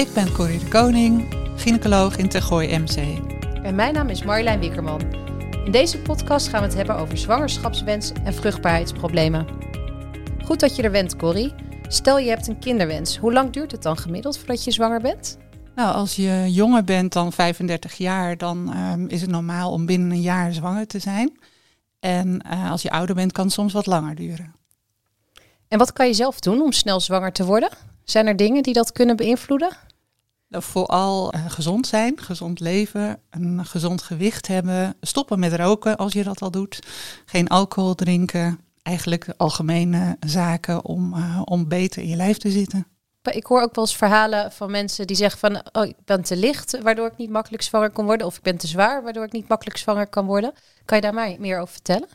Ik ben Corrie de Koning, gynaecoloog in Tergooi MC. En mijn naam is Marjolein Wikkerman. In deze podcast gaan we het hebben over zwangerschapswens en vruchtbaarheidsproblemen. Goed dat je er bent, Corrie. Stel je hebt een kinderwens. Hoe lang duurt het dan gemiddeld voordat je zwanger bent? Nou, als je jonger bent dan 35 jaar, dan ehm, is het normaal om binnen een jaar zwanger te zijn. En eh, als je ouder bent, kan het soms wat langer duren. En wat kan je zelf doen om snel zwanger te worden? Zijn er dingen die dat kunnen beïnvloeden? Vooral eh, gezond zijn, gezond leven, een gezond gewicht hebben, stoppen met roken als je dat al doet, geen alcohol drinken, eigenlijk algemene zaken om, eh, om beter in je lijf te zitten. Ik hoor ook wel eens verhalen van mensen die zeggen van oh, ik ben te licht, waardoor ik niet makkelijk zwanger kan worden, of ik ben te zwaar, waardoor ik niet makkelijk zwanger kan worden. Kan je daar maar meer over vertellen?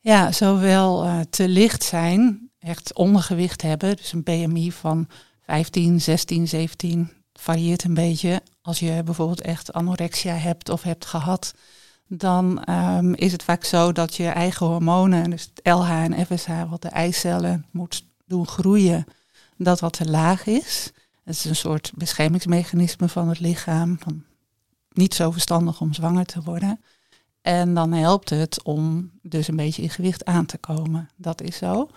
Ja, zowel uh, te licht zijn, echt ondergewicht hebben, dus een BMI van 15, 16, 17, varieert een beetje. Als je bijvoorbeeld echt anorexia hebt of hebt gehad, dan um, is het vaak zo dat je eigen hormonen, dus LH en FSH, wat de eicellen moet doen groeien, dat wat te laag is. Het is een soort beschermingsmechanisme van het lichaam, van niet zo verstandig om zwanger te worden. En dan helpt het om dus een beetje in gewicht aan te komen. Dat is zo.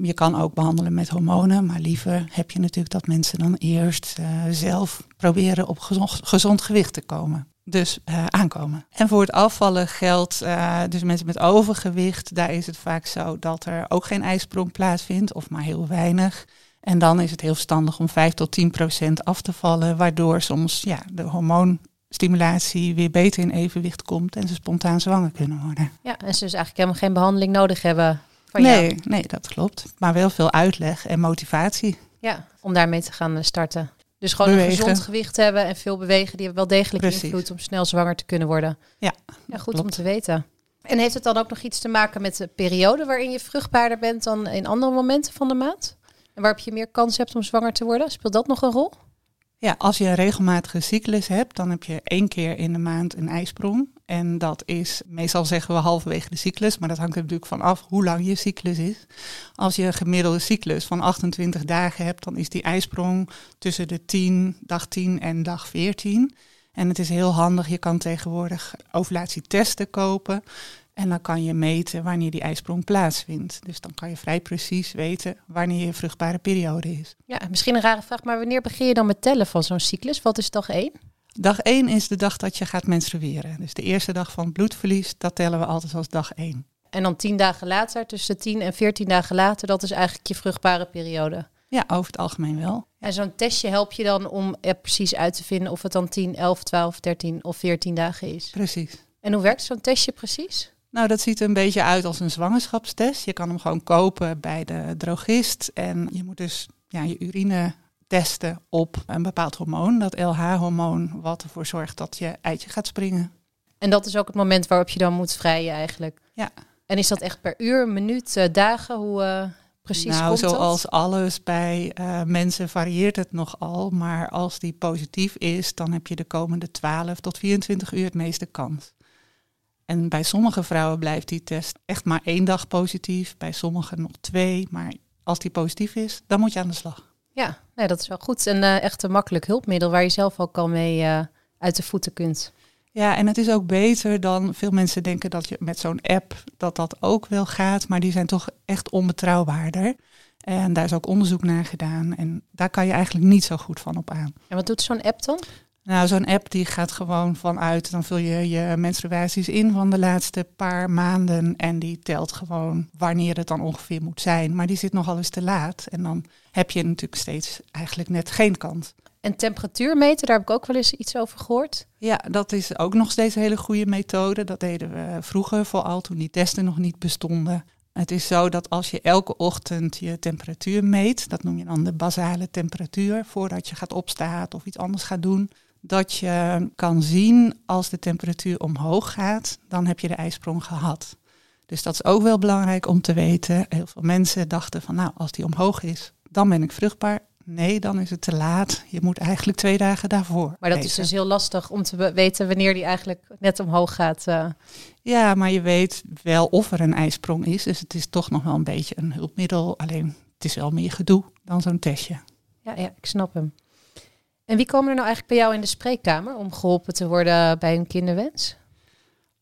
Je kan ook behandelen met hormonen, maar liever heb je natuurlijk dat mensen dan eerst uh, zelf proberen op gezond, gewicht te komen. Dus uh, aankomen. En voor het afvallen geldt, uh, dus mensen met overgewicht, daar is het vaak zo dat er ook geen ijsprong plaatsvindt, of maar heel weinig. En dan is het heel verstandig om 5 tot 10 procent af te vallen, waardoor soms ja, de hormoonstimulatie weer beter in evenwicht komt en ze spontaan zwanger kunnen worden. Ja, en ze dus eigenlijk helemaal geen behandeling nodig hebben nee, Nee, dat klopt. Maar wel veel uitleg en motivatie. Ja, om daarmee te gaan starten. Dus gewoon een gezond gewicht hebben en veel bewegen, die hebben wel degelijk Precies. invloed om snel zwanger te kunnen worden. Ja, ja goed om te weten. En heeft het dan ook nog iets te maken met de periode waarin je vruchtbaarder bent dan in andere momenten van de maand? En waarop je meer kans hebt om zwanger te worden? Speelt dat nog een rol? Ja, als je een regelmatige cyclus hebt, dan heb je één keer in de maand een ijsprong. En dat is, meestal zeggen we halverwege de cyclus, maar dat hangt er natuurlijk van af hoe lang je cyclus is. Als je een gemiddelde cyclus van 28 dagen hebt, dan is die ijsprong tussen de 10, dag 10 en dag 14. En het is heel handig, je kan tegenwoordig ovulatietesten kopen. En dan kan je meten wanneer die ijsprong plaatsvindt. Dus dan kan je vrij precies weten wanneer je vruchtbare periode is. Ja, misschien een rare vraag, maar wanneer begin je dan met tellen van zo'n cyclus? Wat is dag 1? Dag 1 is de dag dat je gaat menstrueren. Dus de eerste dag van bloedverlies, dat tellen we altijd als dag 1. En dan 10 dagen later, tussen 10 en 14 dagen later, dat is eigenlijk je vruchtbare periode. Ja, over het algemeen wel. En zo'n testje helpt je dan om er precies uit te vinden of het dan 10, 11, 12, 13 of 14 dagen is. Precies. En hoe werkt zo'n testje precies? Nou, dat ziet er een beetje uit als een zwangerschapstest. Je kan hem gewoon kopen bij de drogist. En je moet dus ja, je urine testen op een bepaald hormoon, dat LH-hormoon, wat ervoor zorgt dat je eitje gaat springen. En dat is ook het moment waarop je dan moet vrijen eigenlijk. Ja. En is dat echt per uur, minuut, uh, dagen? Hoe uh, precies nou, komt zoals alles bij uh, mensen varieert het nogal. Maar als die positief is, dan heb je de komende 12 tot 24 uur het meeste kans. En bij sommige vrouwen blijft die test echt maar één dag positief, bij sommigen nog twee. Maar als die positief is, dan moet je aan de slag. Ja, nee, dat is wel goed. En uh, echt een makkelijk hulpmiddel waar je zelf ook al mee uh, uit de voeten kunt. Ja, en het is ook beter dan veel mensen denken dat je met zo'n app dat dat ook wel gaat, maar die zijn toch echt onbetrouwbaarder. En daar is ook onderzoek naar gedaan en daar kan je eigenlijk niet zo goed van op aan. En wat doet zo'n app dan? Nou, zo'n app die gaat gewoon vanuit, dan vul je je menstruaties in van de laatste paar maanden en die telt gewoon wanneer het dan ongeveer moet zijn. Maar die zit nogal eens te laat en dan heb je natuurlijk steeds eigenlijk net geen kans. En temperatuur meten, daar heb ik ook wel eens iets over gehoord. Ja, dat is ook nog steeds een hele goede methode. Dat deden we vroeger vooral toen die testen nog niet bestonden. Het is zo dat als je elke ochtend je temperatuur meet, dat noem je dan de basale temperatuur, voordat je gaat opstaan of iets anders gaat doen, dat je kan zien als de temperatuur omhoog gaat, dan heb je de ijsprong gehad. Dus dat is ook wel belangrijk om te weten. Heel veel mensen dachten van nou, als die omhoog is, dan ben ik vruchtbaar. Nee, dan is het te laat. Je moet eigenlijk twee dagen daarvoor. Maar dat is dus heel lastig om te weten wanneer die eigenlijk net omhoog gaat. Uh. Ja, maar je weet wel of er een ijsprong is. Dus het is toch nog wel een beetje een hulpmiddel. Alleen het is wel meer gedoe dan zo'n testje. Ja, ja, ik snap hem. En wie komen er nou eigenlijk bij jou in de spreekkamer om geholpen te worden bij een kinderwens?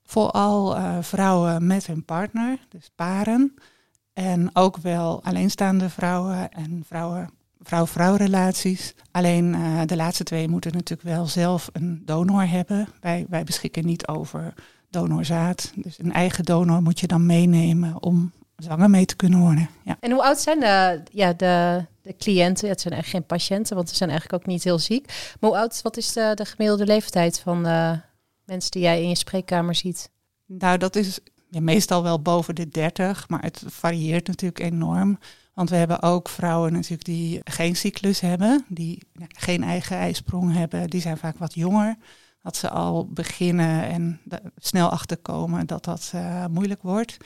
Vooral uh, vrouwen met hun partner, dus paren. En ook wel alleenstaande vrouwen en vrouwen, vrouw-vrouw relaties. Alleen uh, de laatste twee moeten natuurlijk wel zelf een donor hebben. Wij, wij beschikken niet over donorzaad. Dus een eigen donor moet je dan meenemen om zwanger mee te kunnen worden. Ja. En hoe oud zijn de, ja, de, de cliënten? Het zijn eigenlijk geen patiënten, want ze zijn eigenlijk ook niet heel ziek. Maar hoe oud, wat is de, de gemiddelde leeftijd van de mensen die jij in je spreekkamer ziet? Nou, dat is ja, meestal wel boven de 30, maar het varieert natuurlijk enorm. Want we hebben ook vrouwen natuurlijk die geen cyclus hebben, die geen eigen ijsprong hebben. Die zijn vaak wat jonger. Dat ze al beginnen en snel achterkomen dat dat uh, moeilijk wordt.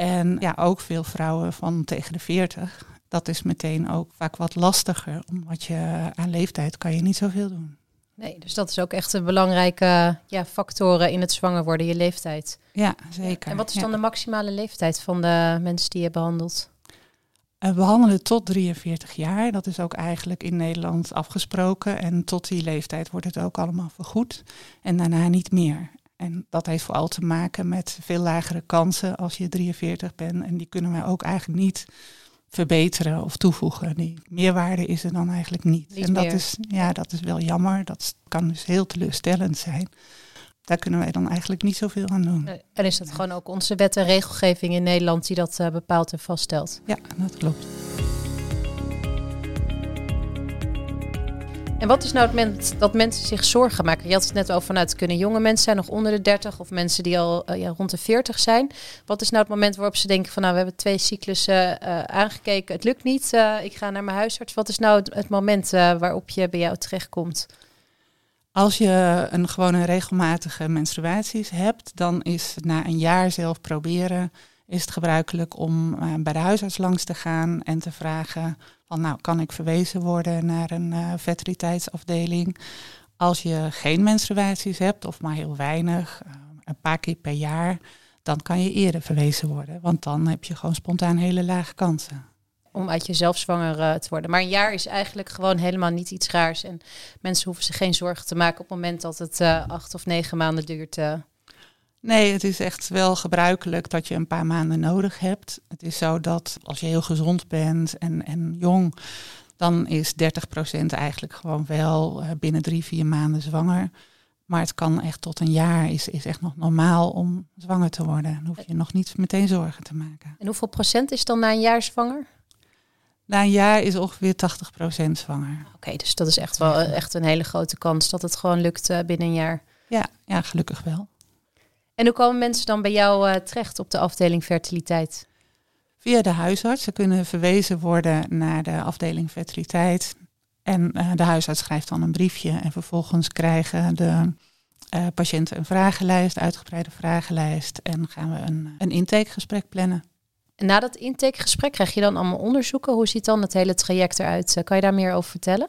En ja, ook veel vrouwen van tegen de 40. Dat is meteen ook vaak wat lastiger, omdat je aan leeftijd kan je niet zoveel doen. Nee, dus dat is ook echt een belangrijke ja, factoren in het zwanger worden, je leeftijd. Ja, zeker. En wat is dan de maximale leeftijd van de mensen die je behandelt? We behandelen tot 43 jaar. Dat is ook eigenlijk in Nederland afgesproken. En tot die leeftijd wordt het ook allemaal vergoed. En daarna niet meer. En dat heeft vooral te maken met veel lagere kansen als je 43 bent. En die kunnen wij ook eigenlijk niet verbeteren of toevoegen. Die meerwaarde is er dan eigenlijk niet. niet en dat meer. is, ja, dat is wel jammer. Dat kan dus heel teleurstellend zijn. Daar kunnen wij dan eigenlijk niet zoveel aan doen. En is dat gewoon ook onze wet en regelgeving in Nederland die dat uh, bepaalt en vaststelt? Ja, dat klopt. En wat is nou het moment dat mensen zich zorgen maken? Je had het net over vanuit het kunnen jonge mensen zijn, nog onder de 30 of mensen die al uh, ja, rond de 40 zijn. Wat is nou het moment waarop ze denken van nou, we hebben twee cyclussen uh, aangekeken, het lukt niet, uh, ik ga naar mijn huisarts. Wat is nou het, het moment waarop je bij jou terechtkomt? Als je een gewone regelmatige menstruaties hebt, dan is na een jaar zelf proberen, is het gebruikelijk om bij de huisarts langs te gaan en te vragen van nou, kan ik verwezen worden naar een uh? Als je geen menstruaties hebt of maar heel weinig, uh, een paar keer per jaar, dan kan je eerder verwezen worden. Want dan heb je gewoon spontaan hele lage kansen. Om uit jezelf zwanger te worden. Maar een jaar is eigenlijk gewoon helemaal niet iets raars. En mensen hoeven zich geen zorgen te maken op het moment dat het acht of negen maanden duurt. Nee, het is echt wel gebruikelijk dat je een paar maanden nodig hebt. Het is zo dat als je heel gezond bent en, en jong, dan is 30% eigenlijk gewoon wel uh, binnen drie, vier maanden zwanger. Maar het kan echt tot een jaar, is, is echt nog normaal om zwanger te worden. Dan hoef je nog niet meteen zorgen te maken. En hoeveel procent is dan na een jaar zwanger? Na een jaar is ongeveer 80% zwanger. Oké, okay, dus dat is echt wel echt een hele grote kans dat het gewoon lukt uh, binnen een jaar. Ja, ja, gelukkig wel. En hoe komen mensen dan bij jou uh, terecht op de afdeling fertiliteit? Via de huisarts. Ze kunnen verwezen worden naar de afdeling fertiliteit. En uh, de huisarts schrijft dan een briefje. En vervolgens krijgen de uh, patiënten een vragenlijst, uitgebreide vragenlijst. En gaan we een, een intakegesprek plannen. En na dat intakegesprek krijg je dan allemaal onderzoeken. Hoe ziet dan het hele traject eruit? Kan je daar meer over vertellen?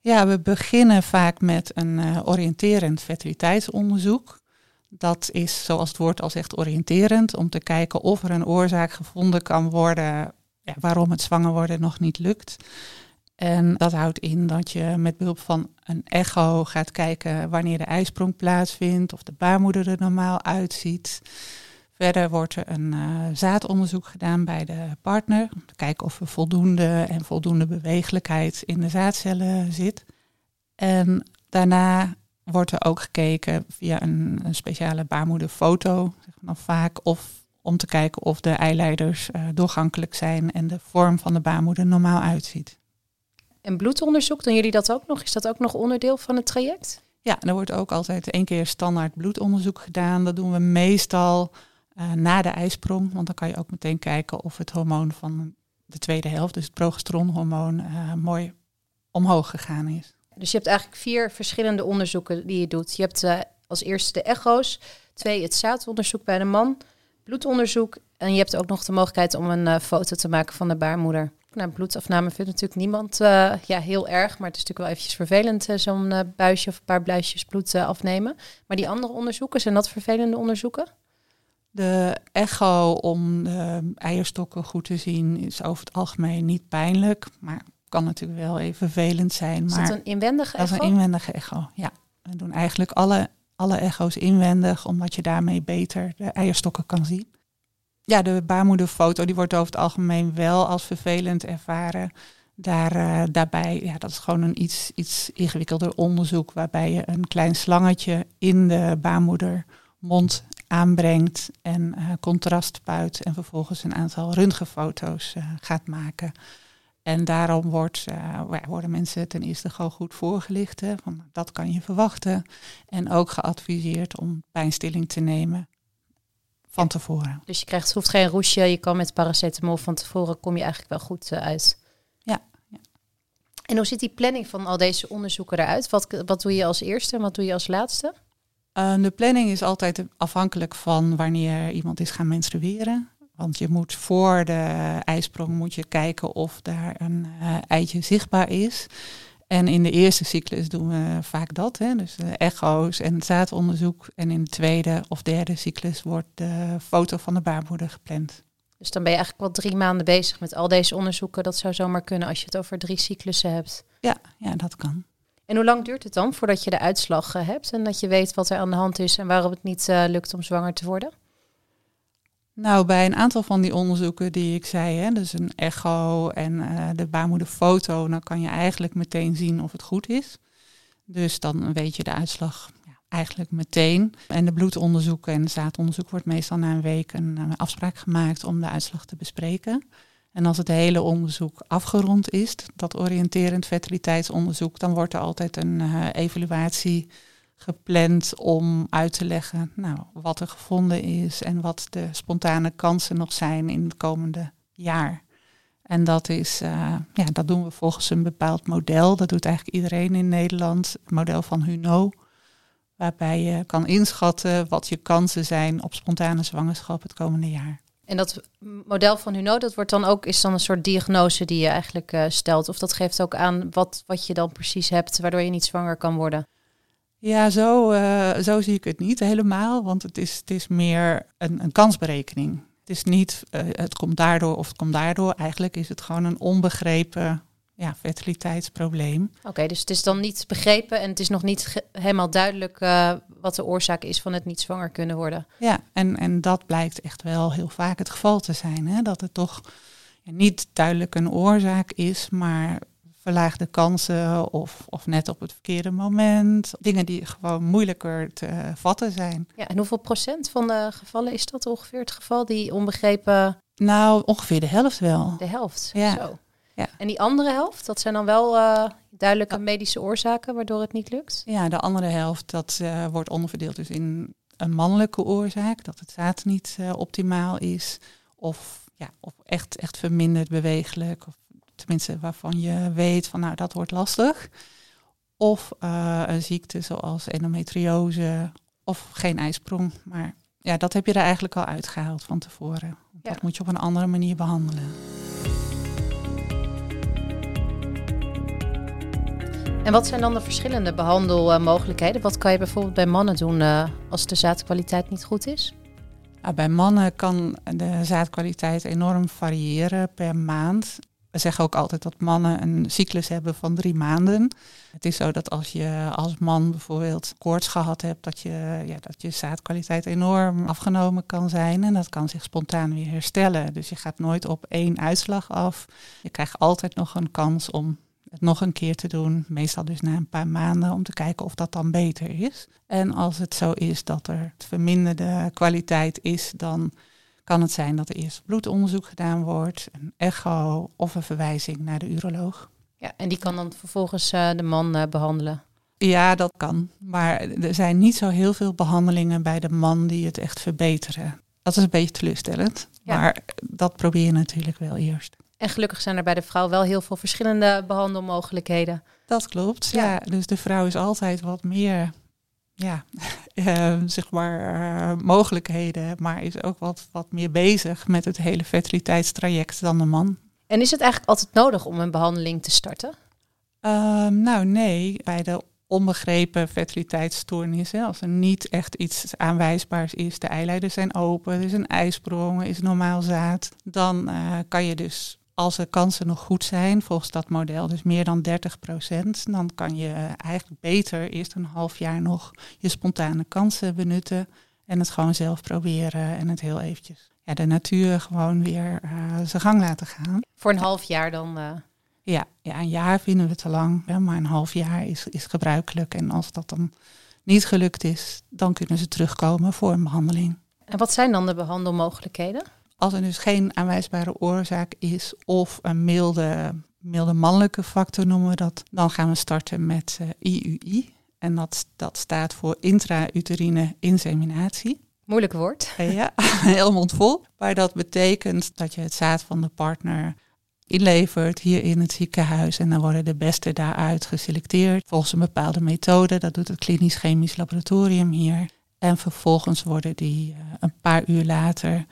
Ja, we beginnen vaak met een uh, oriënterend fertiliteitsonderzoek. Dat is, zoals het woord al zegt, oriënterend. Om te kijken of er een oorzaak gevonden kan worden ja, waarom het zwanger worden nog niet lukt. En dat houdt in dat je met behulp van een echo gaat kijken wanneer de ijsprong plaatsvindt, of de baarmoeder er normaal uitziet. Verder wordt er een uh, zaadonderzoek gedaan bij de partner. Om te kijken of er voldoende en voldoende bewegelijkheid in de zaadcellen zit. En daarna wordt er ook gekeken via een, een speciale baarmoederfoto, zeg maar vaak, of om te kijken of de eileiders uh, doorgankelijk zijn en de vorm van de baarmoeder normaal uitziet. En bloedonderzoek, doen jullie dat ook nog? Is dat ook nog onderdeel van het traject? Ja, er wordt ook altijd één keer standaard bloedonderzoek gedaan. Dat doen we meestal uh, na de ijsprong, want dan kan je ook meteen kijken of het hormoon van de tweede helft, dus het progesteronhormoon, uh, mooi omhoog gegaan is. Dus je hebt eigenlijk vier verschillende onderzoeken die je doet. Je hebt uh, als eerste de echo's, twee het zaadonderzoek bij de man, bloedonderzoek en je hebt ook nog de mogelijkheid om een uh, foto te maken van de baarmoeder. Nou, bloedafname vindt natuurlijk niemand uh, ja, heel erg, maar het is natuurlijk wel eventjes vervelend zo'n buisje of een paar bluisjes bloed afnemen. Maar die andere onderzoeken, zijn dat vervelende onderzoeken? De echo om eierstokken goed te zien is over het algemeen niet pijnlijk, maar Kan natuurlijk wel even vervelend zijn. Is maar dat een inwendige dat is echo? een inwendige echo, ja. We doen eigenlijk alle, alle echo's inwendig, omdat je daarmee beter de eierstokken kan zien. Ja, de baarmoederfoto die wordt over het algemeen wel als vervelend ervaren. Daar, eh, daarbij, ja, dat is gewoon een iets, iets ingewikkelder onderzoek waarbij je een klein slangetje in de baarmoedermond aanbrengt en eh, contrast spuit en vervolgens een aantal röntgenfoto's eh, gaat maken. En daarom wordt, eh, worden mensen ten eerste gewoon goed voorgelicht. Hè, van, dat kan je verwachten. En ook geadviseerd om pijnstilling te nemen van tevoren. Dus je krijgt, het hoeft geen roesje, je kan met paracetamol van tevoren, kom je eigenlijk wel goed eh, uit. Ja, ja. En hoe ziet die planning van al deze onderzoeken eruit? Wat, wat doe je als eerste en wat doe je als laatste? Eh, de planning is altijd afhankelijk van wanneer iemand is gaan menstrueren. Want je moet voor de ijsprong moet je kijken of daar een eh, eitje zichtbaar is. En in de eerste cyclus doen we vaak dat, hè? dus de echo's en het zaadonderzoek. En in de tweede of derde cyclus wordt de foto van de baarmoeder gepland. Dus dan ben je eigenlijk wel drie maanden bezig met al deze onderzoeken. Dat zou zomaar kunnen als je het over drie cyclussen hebt. Ja, ja, dat kan. En hoe lang duurt het dan voordat je de uitslag eh, hebt en dat je weet wat er aan de hand is en waarom het niet eh, lukt om zwanger te worden? Nou, bij een aantal van die onderzoeken die ik zei, hè, dus een echo en eh, de baarmoederfoto, dan kan je eigenlijk meteen zien of het goed is. Dus dan weet je de uitslag eigenlijk meteen. En de bloedonderzoek en zaadonderzoek wordt meestal na een week een, een afspraak gemaakt om de uitslag te bespreken. En als het hele onderzoek afgerond is, dat oriënterend fertiliteitsonderzoek, dan wordt er altijd een uh, evaluatie gepland om uit te leggen nou, wat er gevonden is en wat de spontane kansen nog zijn in het komende jaar. En dat, is, uh, ja, dat doen we volgens een bepaald model. Dat doet eigenlijk iedereen in Nederland. Het model van Huno. Waarbij je kan inschatten wat je kansen zijn op spontane zwangerschap het komende jaar. En dat model van Huno, dat wordt dan ook, is dan een soort diagnose die je eigenlijk uh, stelt. Of dat geeft ook aan wat, wat je dan precies hebt, waardoor je niet zwanger kan worden. Ja, zo, uh, zo zie ik het niet helemaal. Want het is, het is meer een, een kansberekening. Het is niet, uh, het komt daardoor of het komt daardoor. Eigenlijk is het gewoon een onbegrepen ja, fertiliteitsprobleem. Oké, okay, dus het is dan niet begrepen en het is nog niet helemaal duidelijk uh, wat de oorzaak is van het niet zwanger kunnen worden. Ja, en, en dat blijkt echt wel heel vaak het geval te zijn. Hè? Dat het toch ja, niet duidelijk een oorzaak is, maar verlaagde kansen of, of net op het verkeerde moment. Dingen die gewoon moeilijker te vatten zijn. Ja, en hoeveel procent van de gevallen is dat ongeveer het geval, die onbegrepen? Nou, ongeveer de helft wel. De helft, ja. zo. Ja. En die andere helft, dat zijn dan wel uh, duidelijke medische oorzaken waardoor het niet lukt? Ja, de andere helft, dat uh, wordt onderverdeeld dus in een mannelijke oorzaak, dat het zaad niet uh, optimaal is. Of, ja, of echt, echt verminderd bewegelijk. Of tenminste waarvan je weet van nou dat wordt lastig. Of uh, een ziekte zoals endometriose of geen ijsprong. Maar ja, dat heb je er eigenlijk al uitgehaald van tevoren. Ja. Dat moet je op een andere manier behandelen. En wat zijn dan de verschillende behandelmogelijkheden? Wat kan je bijvoorbeeld bij mannen doen uh, als de zaadkwaliteit niet goed is? Nou, bij mannen kan de zaadkwaliteit enorm variëren per maand. We zeggen ook altijd dat mannen een cyclus hebben van drie maanden. Het is zo dat als je als man bijvoorbeeld koorts gehad hebt, dat je, ja, dat je zaadkwaliteit enorm afgenomen kan zijn. En dat kan zich spontaan weer herstellen. Dus je gaat nooit op één uitslag af. Je krijgt altijd nog een kans om het nog een keer te doen. Meestal dus na een paar maanden om te kijken of dat dan beter is. En als het zo is dat er verminderde kwaliteit is, dan kan het zijn dat er eerst bloedonderzoek gedaan wordt, een echo of een verwijzing naar de uroloog. Ja, en die kan dan vervolgens uh, de man uh, behandelen? Ja, dat kan. Maar er zijn niet zo heel veel behandelingen bij de man die het echt verbeteren. Dat is een beetje teleurstellend. Ja. Maar dat probeer je natuurlijk wel eerst. En gelukkig zijn er bij de vrouw wel heel veel verschillende behandelmogelijkheden. Dat klopt, ja. ja. Dus de vrouw is altijd wat meer ja, uh, zeg maar, uh, mogelijkheden, maar is ook wat, wat meer bezig met het hele fertiliteitstraject dan de man. En is het eigenlijk altijd nodig om een behandeling te starten? Uh, nou nee, bij de onbegrepen fertiliteitsstoornissen, als er niet echt iets aanwijsbaars is, de eileiders zijn open, er is een ijsprong, is normaal zaad, dan kan je dus als de kansen nog goed zijn, volgens dat model, dus meer dan 30 procent, dan kan je eigenlijk beter eerst een half jaar nog je spontane kansen benutten en het gewoon zelf proberen en het heel eventjes ja, de natuur gewoon weer uh, zijn gang laten gaan. Voor een half jaar dan? Uh... Ja, ja, een jaar vinden we te lang, maar een half jaar is, is gebruikelijk. En als dat dan niet gelukt is, dan kunnen ze terugkomen voor een behandeling. En wat zijn dan de behandelmogelijkheden? Als er dus geen aanwijsbare oorzaak is of een milde, milde mannelijke factor noemen we dat, dan gaan we starten met uh, eh, IUI. En dat, dat staat voor intrauterine inseminatie. Moeilijk woord. Ja, heel mondvol. Maar dat betekent dat je het zaad van de partner inlevert hier in het ziekenhuis. En dan worden de beste daaruit geselecteerd volgens een bepaalde methode. Dat doet het klinisch chemisch laboratorium hier. En vervolgens worden die uh, een paar uur later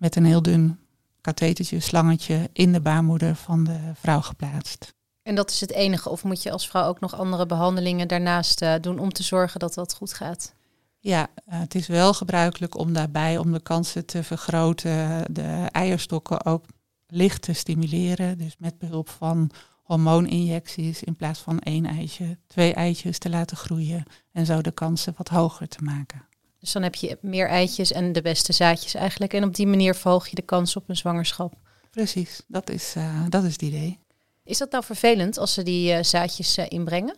met een heel dun kathetertje, slangetje in de baarmoeder van de vrouw geplaatst. En dat is het enige? Of moet je als vrouw ook nog andere behandelingen daarnaast uh, doen om te zorgen dat dat goed gaat? Ja, eh, het is wel gebruikelijk om daarbij, om de kansen te vergroten, de eierstokken ook licht te stimuleren. Dus met behulp van hormooninjecties in plaats van één eitje, twee eitjes te laten groeien en zo de kansen wat hoger te maken. Dus dan heb je meer eitjes en de beste zaadjes eigenlijk. En op die manier verhoog je de kans op een zwangerschap. Precies, dat is, uh, dat is het idee. Is dat nou vervelend als ze die uh, zaadjes inbrengen?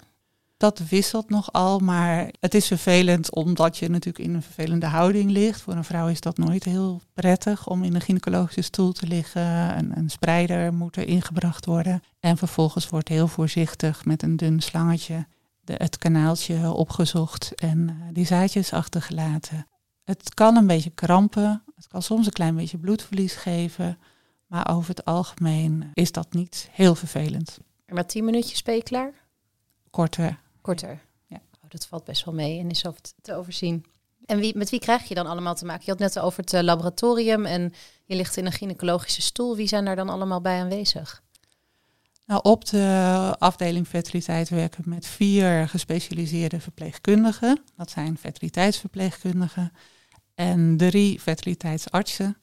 dat wisselt nogal, maar het is vervelend omdat je natuurlijk in een vervelende houding ligt. Voor een vrouw is dat nooit heel prettig om in een gynaecologische stoel te liggen. Een, een spreider moet er ingebracht worden. En vervolgens wordt heel voorzichtig met een dun slangetje de, het kanaaltje opgezocht en uh, die zaadjes achtergelaten. Het kan een beetje krampen, het kan soms een klein beetje bloedverlies geven, maar over het algemeen is dat niet heel vervelend. En met tien minuutjes ben je klaar? Korter. Korter. Ja. Oh, dat valt best wel mee en is over te overzien. En wie, met wie krijg je dan allemaal te maken? Je had net over het eh, laboratorium en je ligt in een gynaecologische stoel. Wie zijn daar dan allemaal bij aanwezig? Nou, op de afdeling fertiliteit werken we met vier gespecialiseerde verpleegkundigen. Dat zijn fertiliteitsverpleegkundigen en drie fertiliteitsartsen.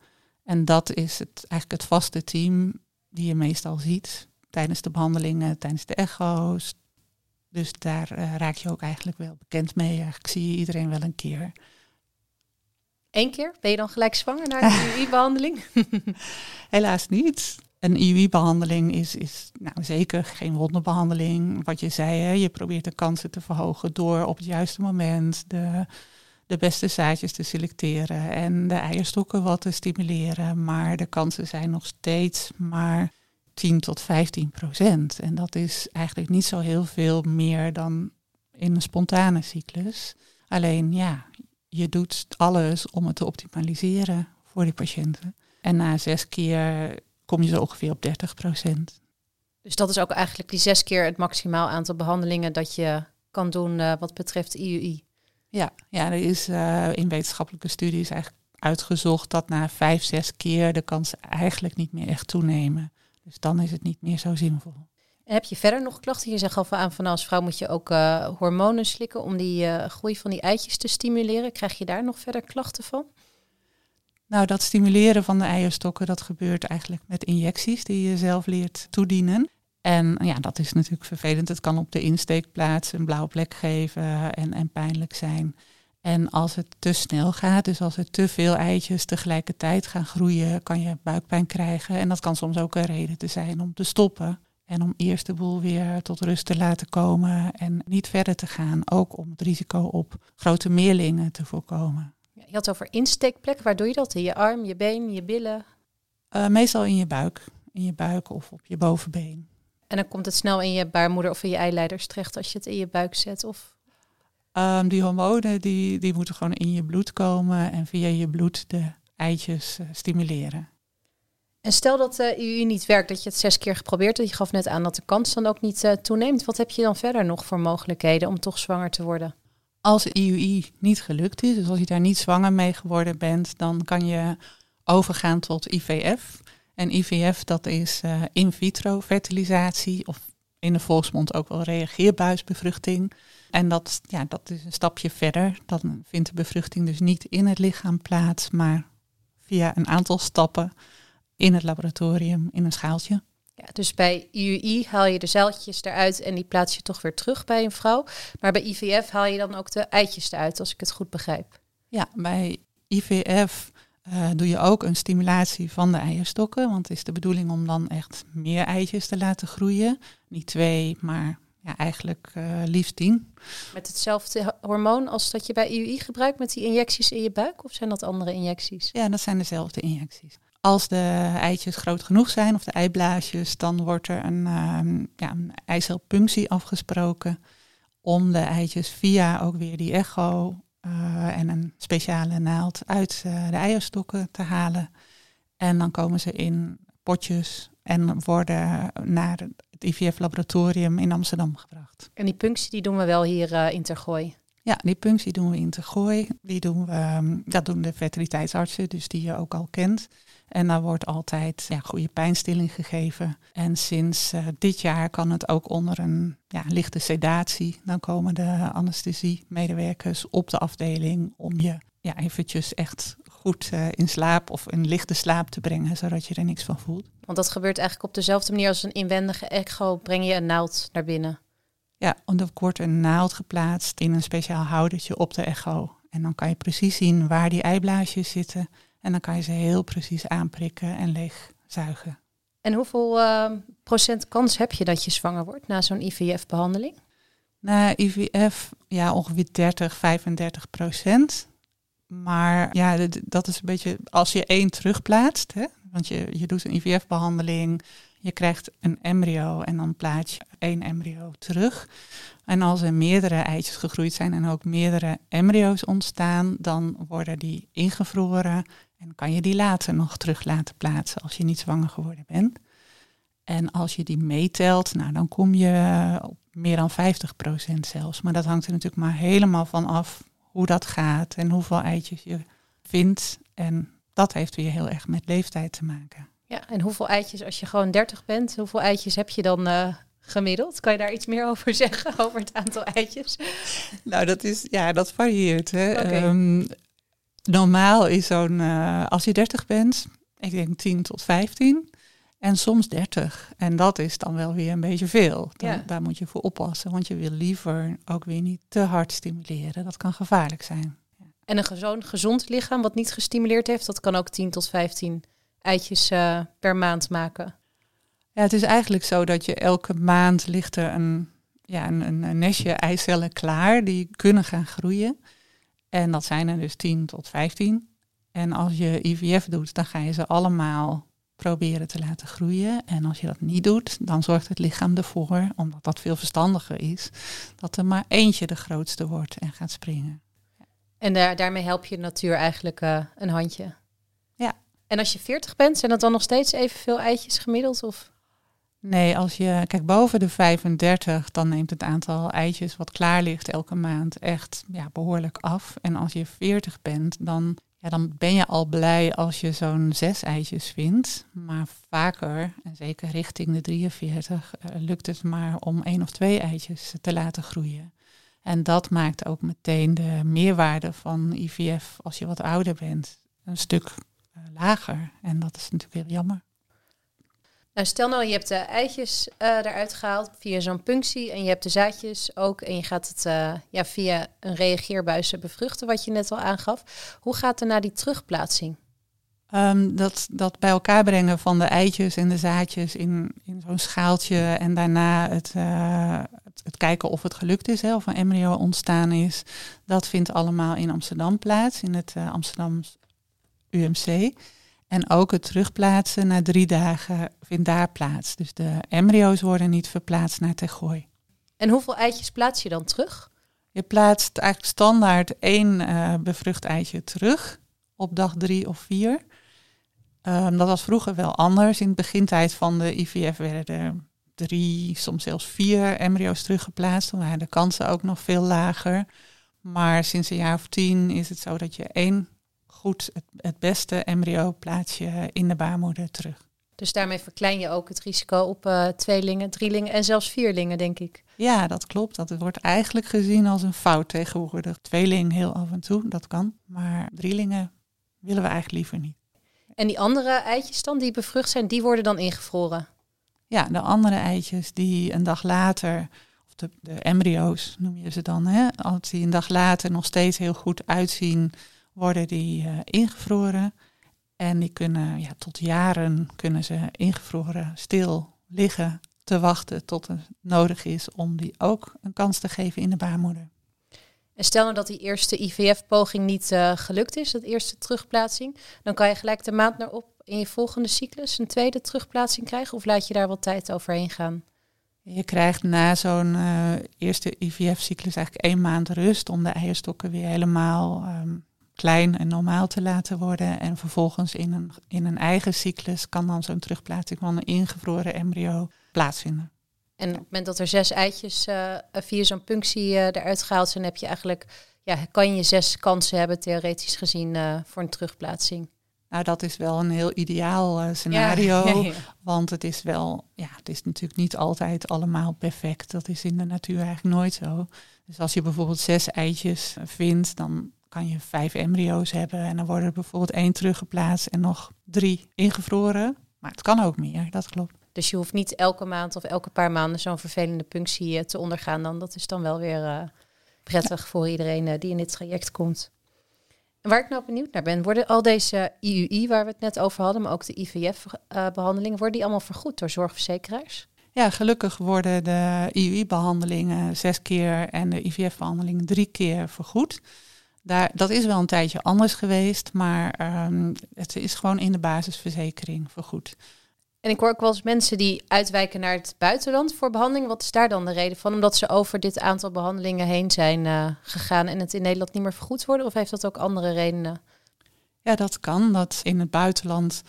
En dat is het, eigenlijk het vaste team die je meestal ziet tijdens de behandelingen, tijdens de echo's, dus daar uh, raak je ook eigenlijk wel bekend mee. Ik zie je iedereen wel een keer. Eén keer? Ben je dan gelijk zwanger na de IUI-behandeling? Helaas niet. Een IUI-behandeling is, is nou, zeker geen wonderbehandeling. Wat je zei, hè, je probeert de kansen te verhogen door op het juiste moment de, de beste zaadjes te selecteren en de eierstokken wat te stimuleren. Maar de kansen zijn nog steeds maar 10 tot 15 procent. En dat is eigenlijk niet zo heel veel meer dan in een spontane cyclus. Alleen ja, je doet alles om het te optimaliseren voor die patiënten. En na zes keer kom je zo ongeveer op 30 procent. Dus dat is ook eigenlijk die zes keer het maximaal aantal behandelingen dat je kan doen uh, wat betreft IUI. Ja, ja er is uh, in wetenschappelijke studies eigenlijk uitgezocht dat na vijf, zes keer de kansen eigenlijk niet meer echt toenemen. Dus dan is het niet meer zo zinvol. En heb je verder nog klachten? Je zegt al aan van als vrouw moet je ook uh, hormonen slikken om die groei van die eitjes te stimuleren. Krijg je daar nog verder klachten van? Nou, dat stimuleren van de eierstokken, dat gebeurt eigenlijk met injecties die je zelf leert toedienen. En ja, dat is natuurlijk vervelend. Het kan op de insteekplaats een blauwe plek geven en, en pijnlijk zijn. En als het te snel gaat, dus als er te veel eitjes tegelijkertijd gaan groeien, kan je buikpijn krijgen. En dat kan soms ook een reden te zijn om te stoppen. En om eerst de boel weer tot rust te laten komen en niet verder te gaan. Ook om het risico op grote meerlingen te voorkomen. Je had over insteekplek. Waar doe je dat? In je arm, je been, je billen? Uh, meestal in je buik. In je buik of op je bovenbeen. En dan komt het snel in je baarmoeder of in je eileiders terecht als je het in je buik zet? Of Um, die hormonen die, die moeten gewoon in je bloed komen en via je bloed de eitjes uh, stimuleren. En stel dat uh, IUI niet werkt, dat je het zes keer geprobeerd hebt. Je gaf net aan dat de kans dan ook niet uh, toeneemt. Wat heb je dan verder nog voor mogelijkheden om toch zwanger te worden? Als IUI niet gelukt is, dus als je daar niet zwanger mee geworden bent, dan kan je overgaan tot IVF. En IVF dat is in vitro fertilisatie of in de volksmond ook wel reageerbuisbevruchting. En dat, ja, dat is een stapje verder. Dan vindt de bevruchting dus niet in het lichaam plaats, maar via een aantal stappen in het laboratorium in een schaaltje. Ja, dus bij IUI haal je de zeiltjes eruit en die plaats je toch weer terug bij een vrouw. Maar bij IVF haal je dan ook de eitjes eruit, als ik het goed begrijp. Ja, bij IVF uh, doe je ook een stimulatie van de eierstokken. Want het is de bedoeling om dan echt meer eitjes te laten groeien. Niet twee, maar ja, eigenlijk uh, liefst tien. Met hetzelfde hormoon als dat je bij IUI gebruikt met die injecties in je buik? Of zijn dat andere injecties? Ja, dat zijn dezelfde injecties. Als de eitjes groot genoeg zijn, of de eiblaasjes, dan wordt er een, uh, ja, een eicelpunctie afgesproken om de eitjes via ook weer die echo uh, en een speciale naald uit uh, de eierstokken te halen. En dan komen ze in potjes en worden naar het IVF-laboratorium in Amsterdam gebracht. En die punctie die doen we wel hier uh, in Tergooi? Ja, die punctie doen we in Tergooi. Die doen we, um, dat doen de fertiliteitsartsen, dus die je ook al kent. En daar wordt altijd ja, goede pijnstilling gegeven. En sinds uh, dit jaar kan het ook onder een ja, lichte sedatie. Dan komen de anesthesiemedewerkers op de afdeling om je ja, eventjes echt goed uh, in slaap of in lichte slaap te brengen, zodat je er niks van voelt. Want dat gebeurt eigenlijk op dezelfde manier als een inwendige echo. Breng je een naald naar binnen? Ja, er wordt een naald geplaatst in een speciaal houdertje op de echo. En dan kan je precies zien waar die eiblaasjes zitten. En dan kan je ze heel precies aanprikken en leegzuigen. En hoeveel uh, procent kans heb je dat je zwanger wordt na zo'n IVF-behandeling? Na IVF, ja, ongeveer 30, 35 procent. Maar ja, dat is een beetje als je één terugplaatst. Hè? Want je, je doet een IVF-behandeling, je krijgt een embryo en dan plaats je één embryo terug. En als er meerdere eitjes gegroeid zijn en ook meerdere embryo's ontstaan, dan worden die ingevroren en kan je die later nog terug laten plaatsen als je niet zwanger geworden bent. En als je die meetelt, nou, dan kom je op meer dan 50% zelfs. Maar dat hangt er natuurlijk maar helemaal van af hoe dat gaat en hoeveel eitjes je vindt. En dat heeft weer heel erg met leeftijd te maken. Ja, en hoeveel eitjes, als je gewoon 30 bent, hoeveel eitjes heb je dan uh, gemiddeld? Kan je daar iets meer over zeggen, over het aantal eitjes? Nou, dat is, ja, dat varieert. Hè. Okay. Um, normaal is zo'n, uh, als je 30 bent, ik denk 10 tot 15. En soms 30. En dat is dan wel weer een beetje veel. Dan, ja. Daar moet je voor oppassen, want je wil liever ook weer niet te hard stimuleren. Dat kan gevaarlijk zijn. En een zo'n gezond lichaam wat niet gestimuleerd heeft, dat kan ook 10 tot 15 eitjes uh, per maand maken. Ja, het is eigenlijk zo dat je elke maand ligt er een, ja, een, een nestje eicellen klaar die kunnen gaan groeien. En dat zijn er dus 10 tot 15. En als je IVF doet, dan ga je ze allemaal proberen te laten groeien. En als je dat niet doet, dan zorgt het lichaam ervoor, omdat dat veel verstandiger is, dat er maar eentje de grootste wordt en gaat springen. En daar, daarmee help je de natuur eigenlijk uh, een handje. Ja. En als je 40 bent, zijn dat dan nog steeds evenveel eitjes gemiddeld? Of? Nee, als je kijk boven de 35, dan neemt het aantal eitjes wat klaar ligt elke maand echt ja, behoorlijk af. En als je 40 bent, dan, ja, dan ben je al blij als je zo'n zes eitjes vindt. Maar vaker, en zeker richting de 43, uh, lukt het maar om één of twee eitjes te laten groeien. En dat maakt ook meteen de meerwaarde van IVF als je wat ouder bent een stuk uh, lager. En dat is natuurlijk heel jammer. Nou, stel nou, je hebt de eitjes uh, eruit gehaald via zo'n punctie en je hebt de zaadjes ook en je gaat het uh, ja, via een reageerbuis bevruchten, wat je net al aangaf. Hoe gaat er naar die terugplaatsing? Um, dat, dat bij elkaar brengen van de eitjes en de zaadjes in, in zo'n schaaltje en daarna het, uh, het, het, kijken of het gelukt is, hè, of een embryo ontstaan is, dat vindt allemaal in Amsterdam plaats, in het Amsterdam UMC. En ook het terugplaatsen na drie dagen vindt daar plaats. Dus de embryo's worden niet verplaatst naar Tergooi. En hoeveel eitjes plaats je dan terug? Je plaatst eigenlijk standaard één uh, bevrucht eitje terug op dag drie of vier. Um, dat was vroeger wel anders. In het begintijd van de IVF werden er drie, soms zelfs vier embryo's teruggeplaatst. Dan waren de kansen ook nog veel lager. Maar sinds een jaar of tien is het zo dat je één goed het, het beste embryo plaats je in de baarmoeder terug. Dus daarmee verklein je ook het risico op uh, tweelingen, drielingen en zelfs vierlingen, denk ik. Ja, dat klopt. Dat wordt eigenlijk gezien als een fout tegenwoordig. Tweeling heel af en toe, dat kan. Maar drielingen willen we eigenlijk liever niet. En die andere eitjes dan, die bevrucht zijn, die worden dan ingevroren? Ja, de andere eitjes die een dag later, of de, de embryo's noem je ze dan, hè, als die een dag later nog steeds heel goed uitzien, worden die uh, ingevroren. En die kunnen ja, tot jaren kunnen ze ingevroren stil liggen te wachten tot het nodig is om die ook een kans te geven in de baarmoeder. En stel nou dat die eerste IVF-poging niet uh, gelukt is, dat eerste terugplaatsing, dan kan je gelijk de maand naar op in je volgende cyclus een tweede terugplaatsing krijgen? Of laat je daar wat tijd overheen gaan? Je krijgt na zo'n uh, eerste IVF-cyclus eigenlijk één maand rust om de eierstokken weer helemaal um, klein en normaal te laten worden. En vervolgens in een, in een eigen cyclus kan dan zo'n terugplaatsing van een ingevroren embryo plaatsvinden. En op het moment dat er zes eitjes uh, via zo'n punctie uh, eruit gehaald zijn, heb je eigenlijk, ja, kan je zes kansen hebben, theoretisch gezien, uh, voor een terugplaatsing. Nou, dat is wel een heel ideaal scenario. Want het is wel, ja, het is natuurlijk niet altijd allemaal perfect. Dat is in de natuur eigenlijk nooit zo. Dus als je bijvoorbeeld zes eitjes vindt, dan kan je vijf embryo's hebben. En dan worden er bijvoorbeeld één teruggeplaatst en nog drie ingevroren. Maar het kan ook meer, dat klopt. Dus je hoeft niet elke maand of elke paar maanden zo'n vervelende punctie eh, te ondergaan. Dan. Dat is dan wel weer uh, prettig voor iedereen uh, die in dit traject komt. En waar ik nou benieuwd naar ben, worden al deze IUI waar we het net over hadden, maar ook de IVF-behandelingen, worden die allemaal vergoed door zorgverzekeraars? Ja, gelukkig worden de IUI-behandelingen zes keer en de IVF-behandelingen drie keer vergoed. Daar, dat is wel een tijdje anders geweest, maar um, het is gewoon in de basisverzekering vergoed. En ik hoor ook wel eens mensen die uitwijken naar het buitenland voor behandeling. Wat is daar dan de reden van? Omdat ze over dit aantal behandelingen heen zijn uh, gegaan en het in Nederland niet meer vergoed worden? Of heeft dat ook andere redenen? Ja, dat kan. Dat in het buitenland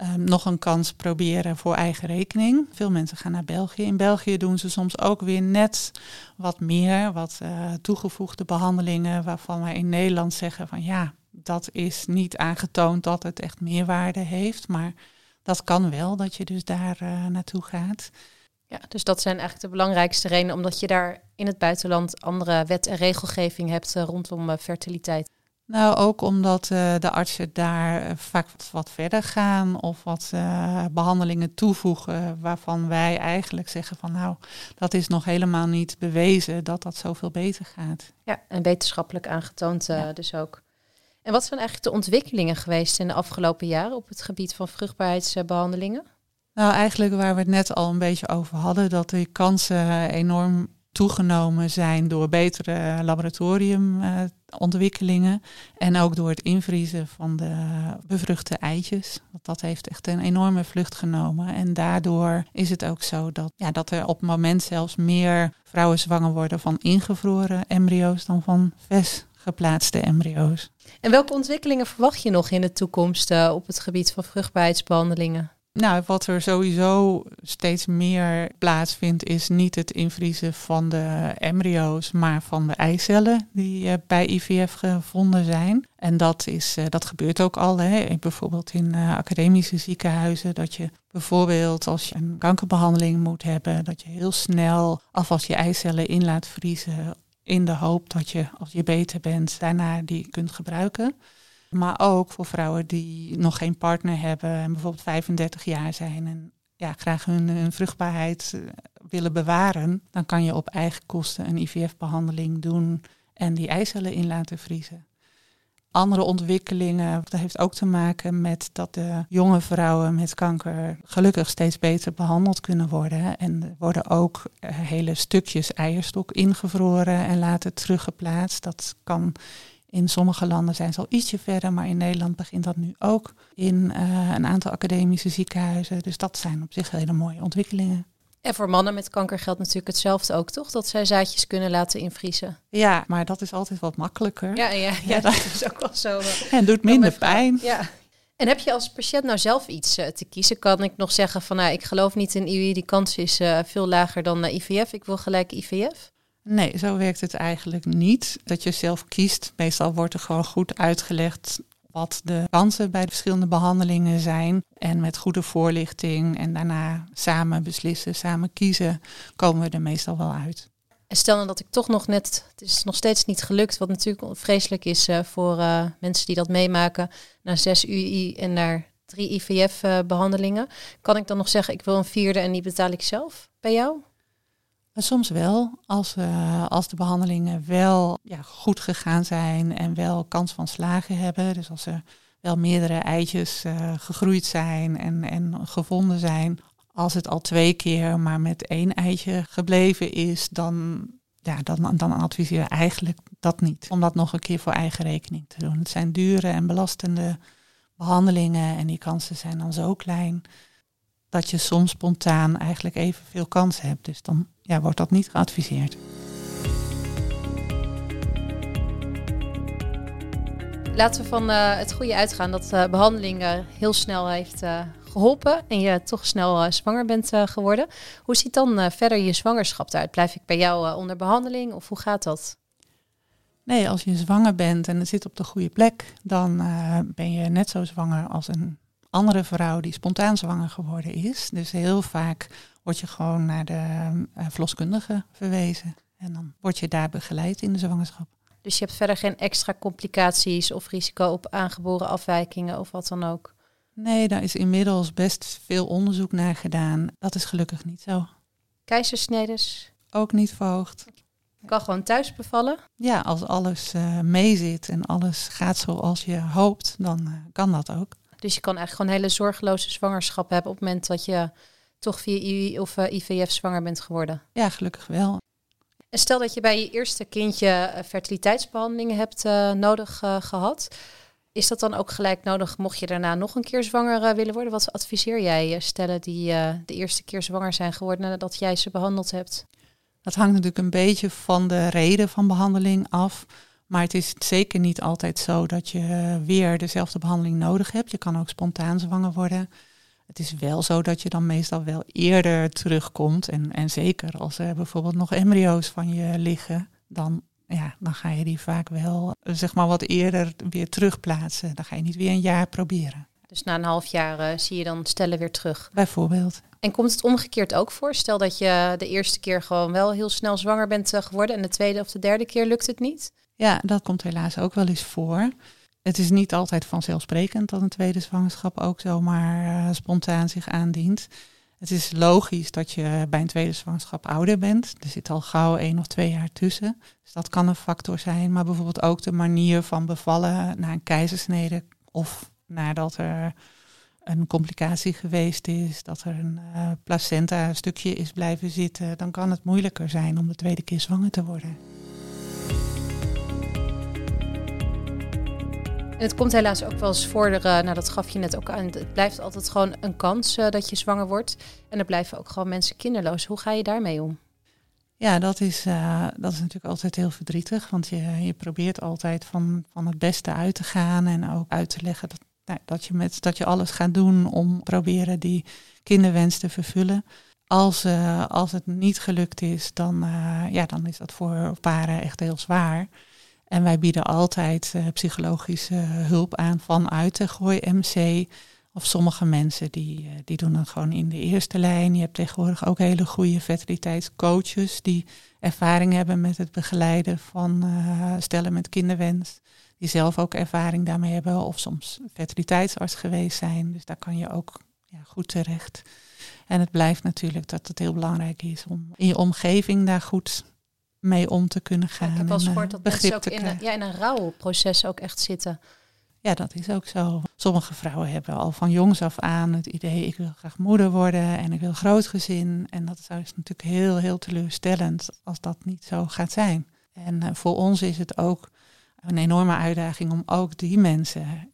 um, nog een kans proberen voor eigen rekening. Veel mensen gaan naar België. In België doen ze soms ook weer net wat meer, wat uh, toegevoegde behandelingen, waarvan wij in Nederland zeggen van ja, dat is niet aangetoond dat het echt meerwaarde heeft. Maar dat kan wel, dat je dus daar uh, naartoe gaat. Ja, dus dat zijn eigenlijk de belangrijkste redenen, omdat je daar in het buitenland andere wet en regelgeving hebt uh, rondom fertiliteit. Nou, ook omdat de artsen daar vaak wat, wat, verder gaan of wat behandelingen toevoegen waarvan wij eigenlijk zeggen van nou, dat is nog helemaal niet bewezen dat dat zoveel beter gaat. Ja, en wetenschappelijk aangetoond ja. dus ook. En wat zijn eigenlijk de ontwikkelingen geweest in de afgelopen jaren op het gebied van vruchtbaarheidsbehandelingen? Nou, eigenlijk waar we het net al een beetje over hadden, dat de kansen enorm toegenomen zijn door betere laboratoriumontwikkelingen en ook door het invriezen van de bevruchte eitjes. Want dat heeft echt een enorme vlucht genomen. En daardoor is het ook zo dat, ja, dat er op het moment zelfs meer vrouwen zwanger worden van ingevroren embryo's dan van vers geplaatste embryo's. En welke ontwikkelingen verwacht je nog in de toekomst uh, op het gebied van vruchtbaarheidsbehandelingen? Nou, wat er sowieso steeds meer plaatsvindt, is niet het invriezen van de embryo's, maar van de eicellen die uh, bij IVF gevonden zijn. En dat, is, uh, dat gebeurt ook al, hè. bijvoorbeeld in academische ziekenhuizen, dat je bijvoorbeeld als je een kankerbehandeling moet hebben, dat je heel snel alvast je eicellen in laat vriezen in de hoop dat je, als je beter bent, daarna die kunt gebruiken. Maar ook voor vrouwen die nog geen partner hebben en bijvoorbeeld 35 jaar zijn en ja, graag hun, vruchtbaarheid eh, willen bewaren, dan kan je op eigen kosten een IVF-behandeling doen en die eicellen in laten vriezen andere ontwikkelingen. Dat heeft ook te maken met dat de jonge vrouwen met kanker gelukkig steeds beter behandeld kunnen worden. En er worden ook eh, hele stukjes eierstok ingevroren en later teruggeplaatst. Dat kan in sommige landen zijn ze al ietsje verder, maar in Nederland begint dat nu ook in uh, een aantal academische ziekenhuizen. Dus dat zijn op zich hele mooie ontwikkelingen. En voor mannen met kanker geldt natuurlijk hetzelfde ook, toch? Dat zij zaadjes kunnen laten invriezen. Ja, maar dat is altijd wat makkelijker. Ja, ja, ja, dat is ook wel zo. En doet minder pijn. Ja. En heb je als patiënt nou zelf iets uh, te kiezen? Kan ik nog zeggen van, nou, ik geloof niet in IUI, die kans is uh, veel lager dan uh, IVF. Ik wil gelijk IVF. Nee, zo werkt het eigenlijk niet. Dat je zelf kiest. Meestal wordt er gewoon goed uitgelegd wat de kansen bij de verschillende behandelingen zijn. En met goede voorlichting en daarna samen beslissen, samen kiezen, komen we er meestal wel uit. En stel nou dat ik toch nog net, het is nog steeds niet gelukt, wat natuurlijk vreselijk is uh, voor uh, mensen die dat meemaken, na zes UI en naar drie IVF-behandelingen. Kan ik dan nog zeggen, ik wil een vierde en die betaal ik zelf bij jou? Soms wel, als, uh, als de behandelingen wel ja, goed gegaan zijn en wel kans van slagen hebben. Dus als er wel meerdere eitjes uh, gegroeid zijn en, en gevonden zijn. Als het al twee keer maar met één eitje gebleven is, dan, ja, dan, dan adviseren we eigenlijk dat niet. Om dat nog een keer voor eigen rekening te doen. Het zijn dure en belastende behandelingen en die kansen zijn dan zo klein dat je soms spontaan eigenlijk evenveel kans hebt. Dus dan ja, wordt dat niet geadviseerd. Laten we van uh, het goede uitgaan dat de behandeling uh, heel snel heeft uh, geholpen en je toch snel zwanger bent geworden. Hoe ziet dan verder je zwangerschap eruit? Blijf ik bij jou onder behandeling of hoe gaat dat? Nee, als je zwanger bent en het zit op de goede plek, dan ben je net zo zwanger als een andere vrouw die spontaan zwanger geworden is. Dus heel vaak word je gewoon naar de uh, verloskundige verwezen. En dan word je daar begeleid in de zwangerschap. Dus je hebt verder geen extra complicaties of risico op aangeboren afwijkingen of wat dan ook? Nee, daar is inmiddels best veel onderzoek naar gedaan. Dat is gelukkig niet zo. Keizersnedes? Ook niet verhoogd. Kan gewoon thuis bevallen? Ja, als alles uh, meezit en alles gaat zoals je hoopt, dan uh, kan dat ook. Dus je kan eigenlijk gewoon een hele zorgeloze zwangerschap hebben op het moment dat je toch via of uh, IVF zwanger bent geworden. Ja, gelukkig wel. En stel dat je bij je eerste kindje uh, fertiliteitsbehandelingen hebt uh, nodig gehad. Is dat dan ook gelijk nodig mocht je daarna nog een keer zwanger willen worden? Wat adviseer jij stellen die de eerste keer zwanger zijn geworden nadat jij ze behandeld hebt? Dat hangt natuurlijk een beetje van de reden van behandeling af. Maar het is zeker niet altijd zo dat je weer dezelfde behandeling nodig hebt. Je kan ook spontaan zwanger worden. Het is wel zo dat je dan meestal wel eerder terugkomt. En, en zeker als er bijvoorbeeld nog embryo's van je liggen, dan, ja, dan ga je die vaak wel zeg maar wat eerder weer terugplaatsen. Dan ga je niet weer een jaar proberen. Dus na een half jaar uh, zie je dan stellen weer terug. Bijvoorbeeld. En komt het omgekeerd ook voor? Stel dat je de eerste keer gewoon wel heel snel zwanger bent uh, geworden en de tweede of de derde keer lukt het niet? Ja, dat komt helaas ook wel eens voor. Het is niet altijd vanzelfsprekend dat een tweede zwangerschap ook zomaar uh, spontaan zich aandient. Het is logisch dat je bij een tweede zwangerschap ouder bent. Er zit al gauw één of twee jaar tussen. Dus dat kan een factor zijn. Maar bijvoorbeeld ook de manier van bevallen na een keizersnede of nadat er een complicatie geweest is, dat er een uh, placenta stukje is blijven zitten, dan kan het moeilijker zijn om de tweede keer zwanger te worden. Het komt helaas ook wel eens voor, uh, nou dat gaf je net ook aan, het blijft altijd gewoon een kans uh, dat je zwanger wordt. En er blijven ook gewoon mensen kinderloos. Hoe ga je daarmee om? Ja, dat is, uh, dat is natuurlijk altijd heel verdrietig. Want je, je probeert altijd van, van het beste uit te gaan. En ook uit te leggen dat, nou, dat, je met, dat je alles gaat doen om proberen die kinderwens te vervullen. Als, als het niet gelukt is, dan, ja, dan is dat voor paren echt heel zwaar. En wij bieden altijd uh, psychologische hulp aan vanuit de Gooi MC. Of sommige mensen die, uh, die doen dat gewoon in de eerste lijn. Je hebt tegenwoordig ook hele goede fertiliteitscoaches die ervaring hebben met het begeleiden van uh, stellen met kinderwens. Die zelf ook ervaring daarmee hebben of soms fertiliteitsarts geweest zijn. Dus daar kan je ook ja, goed terecht. En het blijft natuurlijk dat het heel belangrijk is om in je omgeving daar goed mee om te kunnen gaan. ik heb wel gehoord dat mensen ook in een, ja, in een rouwproces ook echt zitten. Ja, dat is ook zo. Sommige vrouwen hebben al van jongs af aan het idee, ik wil graag moeder worden en ik wil groot gezin. En dat is natuurlijk heel, heel teleurstellend als dat niet zo gaat zijn. En uh, voor ons is het ook een enorme uitdaging om ook die mensen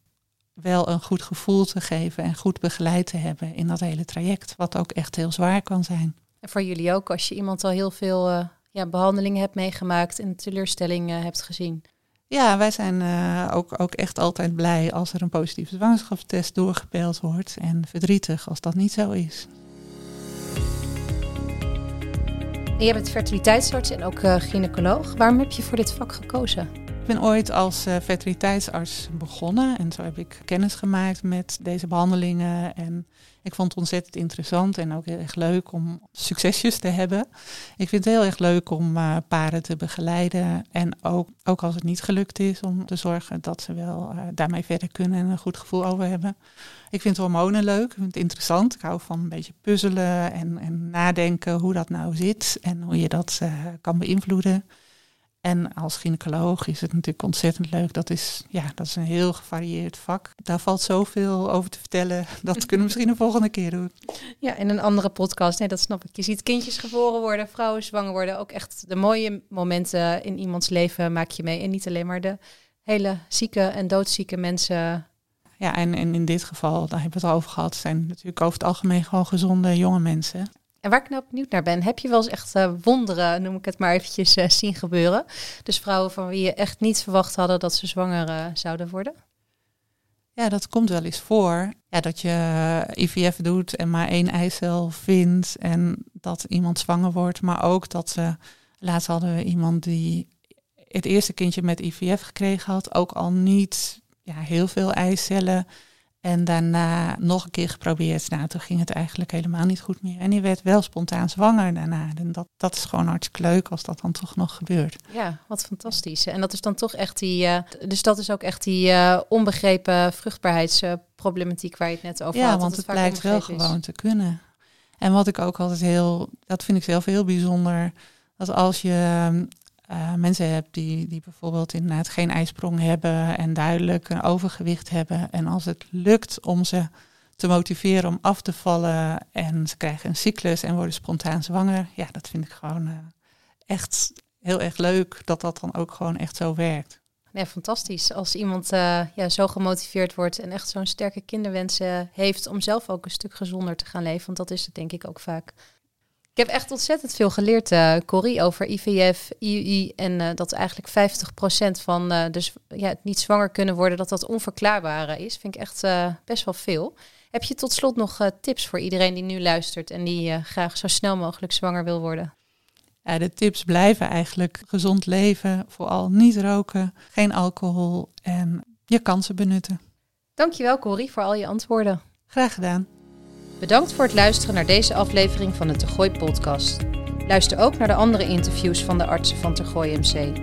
wel een goed gevoel te geven en goed begeleid te hebben in dat hele traject, wat ook echt heel zwaar kan zijn. En voor jullie ook, als je iemand al heel veel uh, ja, behandelingen hebt meegemaakt en teleurstelling uh, hebt gezien. Ja, wij zijn uh, ook, ook echt altijd blij als er een positieve zwangerschapstest doorgepeld wordt. En verdrietig als dat niet zo is. Je bent fertiliteitsarts en ook uh, gynaecoloog. Waarom heb je voor dit vak gekozen? Ik ben ooit als uh, fertiliteitsarts begonnen en zo heb ik kennis gemaakt met deze behandelingen. En ik vond het ontzettend interessant en ook heel erg leuk om succesjes te hebben. Ik vind het heel erg leuk om uh, paren te begeleiden en ook, ook als het niet gelukt is, om te zorgen dat ze wel uh, daarmee verder kunnen en een goed gevoel over hebben. Ik vind hormonen leuk, ik vind het interessant. Ik hou van een beetje puzzelen en, en nadenken hoe dat nou zit en hoe je dat kan beïnvloeden. En als gynaecoloog is het natuurlijk ontzettend leuk. Dat is, ja, dat is een heel gevarieerd vak. Daar valt zoveel over te vertellen. Dat kunnen we misschien een volgende keer doen. Ja, in een andere podcast. Nee, dat snap ik. Je ziet kindjes geboren worden, vrouwen zwanger worden. Ook echt de mooie momenten in iemands leven maak je mee. En niet alleen maar de hele zieke en doodzieke mensen. Ja, en, en in dit geval, daar hebben we het over gehad, zijn natuurlijk over het algemeen gewoon gezonde jonge mensen. En waar ik nou benieuwd naar ben, heb je wel eens echt uh, wonderen, noem ik het maar eventjes, uh, zien gebeuren? Dus vrouwen van wie je echt niet verwacht hadden dat ze zwanger uh, zouden worden? Ja, dat komt wel eens voor. Ja, dat je IVF doet en maar één eicel vindt en dat iemand zwanger wordt. Maar ook dat ze, laatst hadden we iemand die het eerste kindje met IVF gekregen had, ook al niet ja, heel veel eicellen. En daarna nog een keer geprobeerd. Nou, toen ging het eigenlijk helemaal niet goed meer. En die werd wel spontaan zwanger daarna. En dat, dat is gewoon hartstikke leuk als dat dan toch nog gebeurt. Ja, wat fantastisch. En dat is dan toch echt die. Uh, dus dat is ook echt die uh, onbegrepen vruchtbaarheidsproblematiek waar je het net over ja, had. want het, het blijkt wel is. gewoon te kunnen. En wat ik ook altijd heel. Dat vind ik zelf heel bijzonder. Dat als je uh, mensen hebt die, die bijvoorbeeld inderdaad geen ijsprong hebben en duidelijk een overgewicht hebben. En als het lukt om ze te motiveren om af te vallen en ze krijgen een cyclus en worden spontaan zwanger, ja, dat vind ik gewoon uh, echt heel erg leuk dat dat dan ook gewoon echt zo werkt. Ja, fantastisch. Als iemand uh, ja, zo gemotiveerd wordt en echt zo'n sterke kinderwensen heeft om zelf ook een stuk gezonder te gaan leven. Want dat is het denk ik ook vaak. Ik heb echt ontzettend veel geleerd, uh, Corrie, over IVF, IUI en uh, dat eigenlijk 50% van uh, dus, ja, het niet zwanger kunnen worden, dat dat onverklaarbaar is. Vind ik echt best wel veel. Heb je tot slot nog tips voor iedereen die nu luistert en die graag zo snel mogelijk zwanger wil worden? Ja, de tips blijven eigenlijk gezond leven, vooral niet roken, geen alcohol en je kansen benutten. Dankjewel Corrie voor al je antwoorden. Graag gedaan. Bedankt voor het luisteren naar deze aflevering van de Tergooi podcast. Luister ook naar de andere interviews van de artsen van Tergooi MC.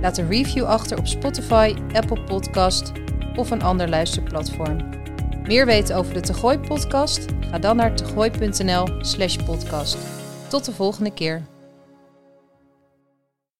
Laat een review achter op Spotify, Apple Podcast of een ander luisterplatform. Meer weten over de Tergooi podcast? Ga dan naar tergooi.nl/podcast. Tot de volgende keer.